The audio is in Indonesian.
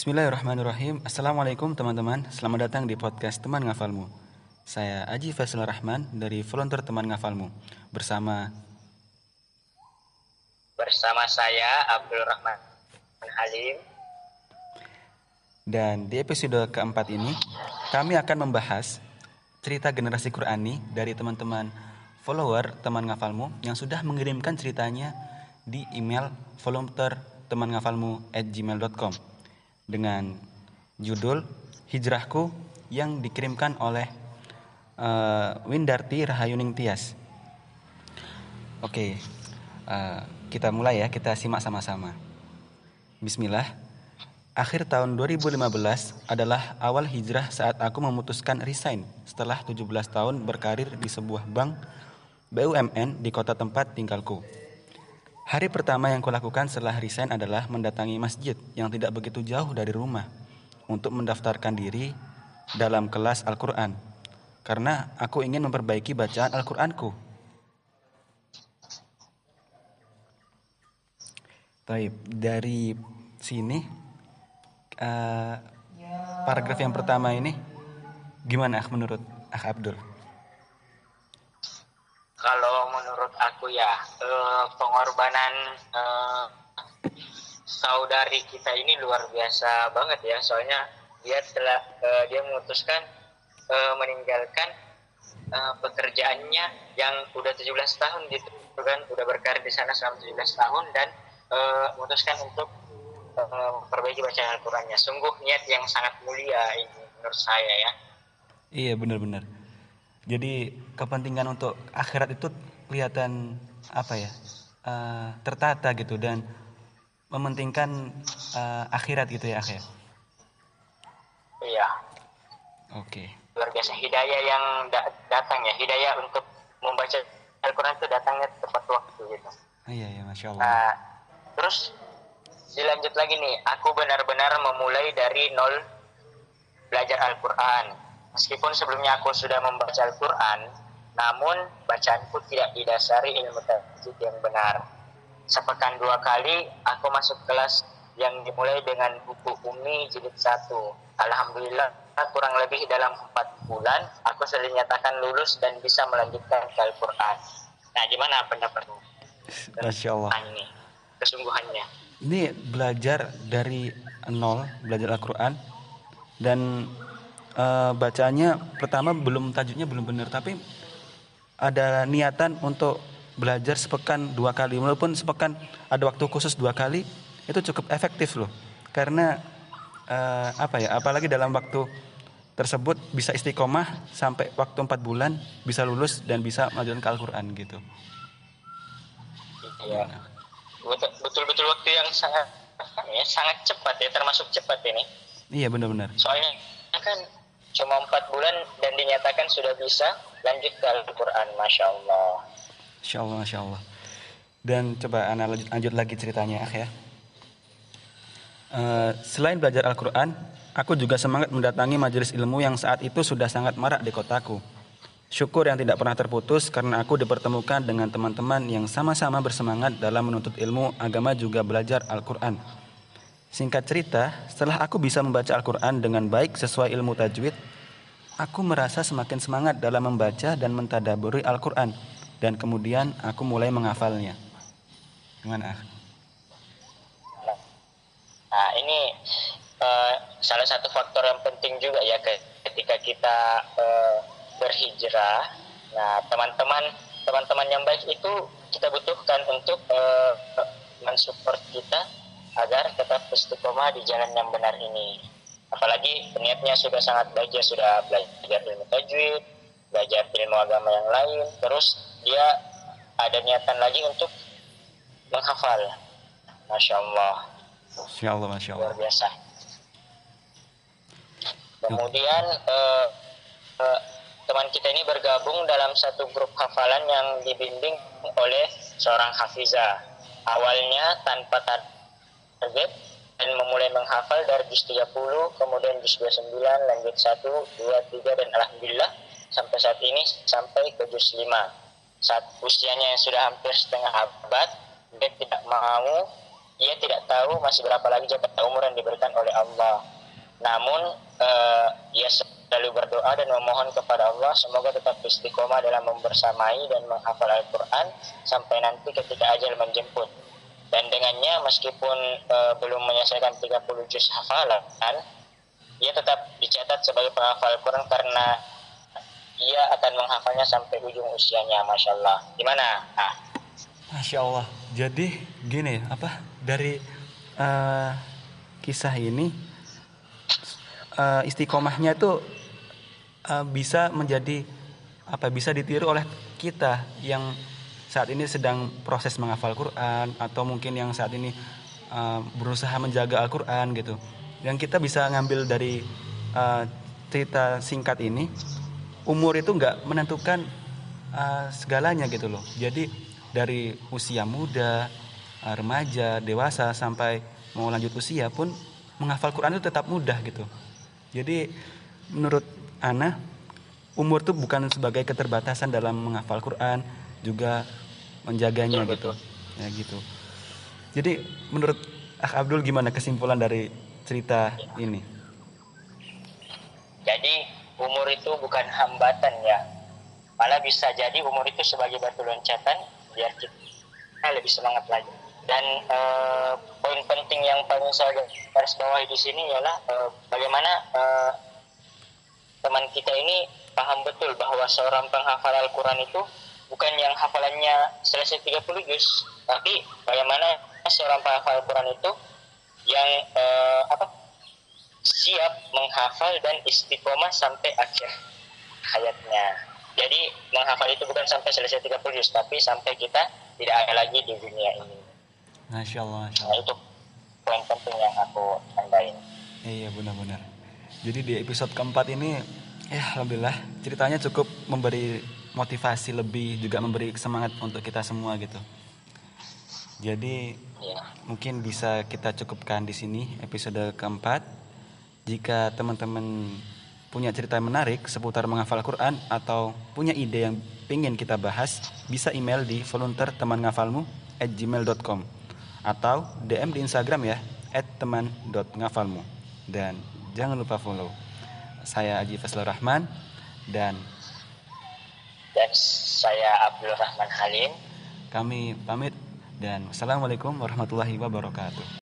Bismillahirrahmanirrahim. Assalamualaikum teman-teman. Selamat datang di podcast Teman Ngafalmu. Saya Aji Faisal Rahman dari Volunteer Teman Ngafalmu. Bersama Bersama saya Abdul Rahman Halim. Dan di episode keempat ini Kami akan membahas Cerita generasi Qurani Dari teman-teman follower Teman Ngafalmu Yang sudah mengirimkan ceritanya Di email volunteer teman ngafalmu at gmail.com dengan judul Hijrahku yang dikirimkan oleh uh, Windarti Rahayuning Tias. Oke, uh, kita mulai ya, kita simak sama-sama. Bismillah. Akhir tahun 2015 adalah awal hijrah saat aku memutuskan resign setelah 17 tahun berkarir di sebuah bank BUMN di kota tempat tinggalku. Hari pertama yang kulakukan setelah resign adalah mendatangi masjid yang tidak begitu jauh dari rumah untuk mendaftarkan diri dalam kelas Al-Quran. Karena aku ingin memperbaiki bacaan Al-Quranku. Baik, dari sini uh, paragraf yang pertama ini gimana menurut Ah Abdul? kalau menurut aku ya uh, pengorbanan uh, saudari kita ini luar biasa banget ya. Soalnya dia telah uh, dia memutuskan uh, meninggalkan uh, pekerjaannya yang udah 17 tahun gitu kan. Udah berkarir di sana selama 17 tahun dan uh, memutuskan untuk uh, memperbaiki bacaan Al-Qur'annya. Sungguh niat yang sangat mulia ini menurut saya ya. Iya benar-benar. Jadi kepentingan untuk akhirat itu kelihatan apa ya uh, tertata gitu dan mementingkan uh, akhirat gitu ya akhir. Iya. Oke. Okay. Luar biasa hidayah yang da datang ya hidayah untuk membaca Al-Quran itu datangnya tepat waktu gitu. Iya iya masya Allah. Nah, terus dilanjut lagi nih, aku benar-benar memulai dari nol belajar Al-Quran Meskipun sebelumnya aku sudah membaca Al-Quran, namun bacaanku tidak didasari ilmu tajwid yang benar. Sepekan dua kali aku masuk kelas yang dimulai dengan buku Umi jilid satu. Alhamdulillah kurang lebih dalam empat bulan aku sudah dinyatakan lulus dan bisa melanjutkan ke Al-Quran. Nah gimana pendapatmu? Masya Allah. Ini kesungguhannya. Ini belajar dari nol, belajar Al-Quran dan uh, bacaannya pertama belum tajuknya belum benar tapi ada niatan untuk belajar sepekan dua kali walaupun sepekan ada waktu khusus dua kali itu cukup efektif loh karena uh, apa ya apalagi dalam waktu tersebut bisa istiqomah sampai waktu empat bulan bisa lulus dan bisa melanjutkan ke Al-Quran gitu. Iya. Betul-betul waktu yang sangat ya, sangat cepat ya termasuk cepat ini. Iya benar-benar. Soalnya kan cuma empat bulan dan dinyatakan sudah bisa lanjut ke Al-Quran Masya Allah. Masya Allah Masya Allah. Dan coba anak lanjut, lanjut lagi ceritanya ya. Uh, selain belajar Al-Quran aku juga semangat mendatangi majelis ilmu yang saat itu sudah sangat marak di kotaku. Syukur yang tidak pernah terputus karena aku dipertemukan dengan teman-teman yang sama-sama bersemangat dalam menuntut ilmu agama juga belajar Al-Quran. Singkat cerita, setelah aku bisa membaca Al-Quran dengan baik sesuai ilmu tajwid, aku merasa semakin semangat dalam membaca dan mentadaburi Al-Quran. Dan kemudian aku mulai menghafalnya. Gimana? Nah, ini uh, salah satu faktor yang penting juga ya ketika kita uh, berhijrah. Nah, teman-teman teman-teman yang baik itu kita butuhkan untuk uh, mensupport kita agar tetap istiqomah di jalan yang benar ini. Apalagi niatnya sudah sangat baik, ya sudah belajar ilmu tajwid, belajar ilmu agama yang lain, terus dia ada niatan lagi untuk menghafal. Masya Allah. Masya Allah, Masya Allah. Luar biasa. Kemudian uh, uh, teman kita ini bergabung dalam satu grup hafalan yang dibimbing oleh seorang hafizah. Awalnya tanpa target dan memulai menghafal dari juz 30 kemudian juz 29 lanjut 1 2 3 dan alhamdulillah sampai saat ini sampai ke juz 5 saat usianya yang sudah hampir setengah abad dia tidak mau ia tidak tahu masih berapa lagi jatah umur yang diberikan oleh Allah. Namun uh, ia selalu berdoa dan memohon kepada Allah semoga tetap istiqomah dalam membersamai dan menghafal Al-Quran sampai nanti ketika ajal menjemput. Dan dengannya meskipun uh, belum menyelesaikan 30 juz hafalan, ia tetap dicatat sebagai penghafal Al-Quran karena ia akan menghafalnya sampai ujung usianya, masya Allah. Gimana? Ah. Masya Allah. Jadi gini, apa dari uh, kisah ini uh, istiqomahnya itu uh, bisa menjadi apa bisa ditiru oleh kita yang saat ini sedang proses menghafal Quran atau mungkin yang saat ini uh, berusaha menjaga Al-Quran gitu. Yang kita bisa ngambil dari uh, cerita singkat ini umur itu nggak menentukan uh, segalanya gitu loh. Jadi dari usia muda, remaja, dewasa sampai mau lanjut usia pun menghafal Quran itu tetap mudah gitu. Jadi menurut Ana umur itu bukan sebagai keterbatasan dalam menghafal Quran, juga menjaganya gitu. Ya gitu. Jadi menurut Ah Abdul gimana kesimpulan dari cerita ini? Jadi umur itu bukan hambatan ya malah bisa jadi umur itu sebagai batu loncatan biar kita lebih semangat lagi dan uh, poin penting yang paling saya garis bawahi di sini ialah uh, bagaimana uh, teman kita ini paham betul bahwa seorang penghafal Al-Quran itu bukan yang hafalannya selesai 30 juz tapi bagaimana seorang penghafal Al-Quran itu yang uh, apa siap menghafal dan istiqomah sampai akhir hayatnya. Jadi menghafal itu bukan sampai selesai 30 juz, tapi sampai kita tidak ada lagi di dunia ini. Masya Allah. Masya Allah. Nah, itu poin penting yang aku tambahin. Iya benar-benar. Jadi di episode keempat ini, ya alhamdulillah ceritanya cukup memberi motivasi lebih, juga memberi semangat untuk kita semua gitu. Jadi ya. mungkin bisa kita cukupkan di sini episode keempat. Jika teman-teman punya cerita yang menarik seputar menghafal Quran atau punya ide yang ingin kita bahas, bisa email di volunteer teman ngafalmu at gmail.com atau DM di Instagram ya at teman.ngafalmu dan jangan lupa follow saya Aji Faslur Rahman dan dan saya Abdul Rahman Halim. Kami pamit dan Assalamualaikum warahmatullahi wabarakatuh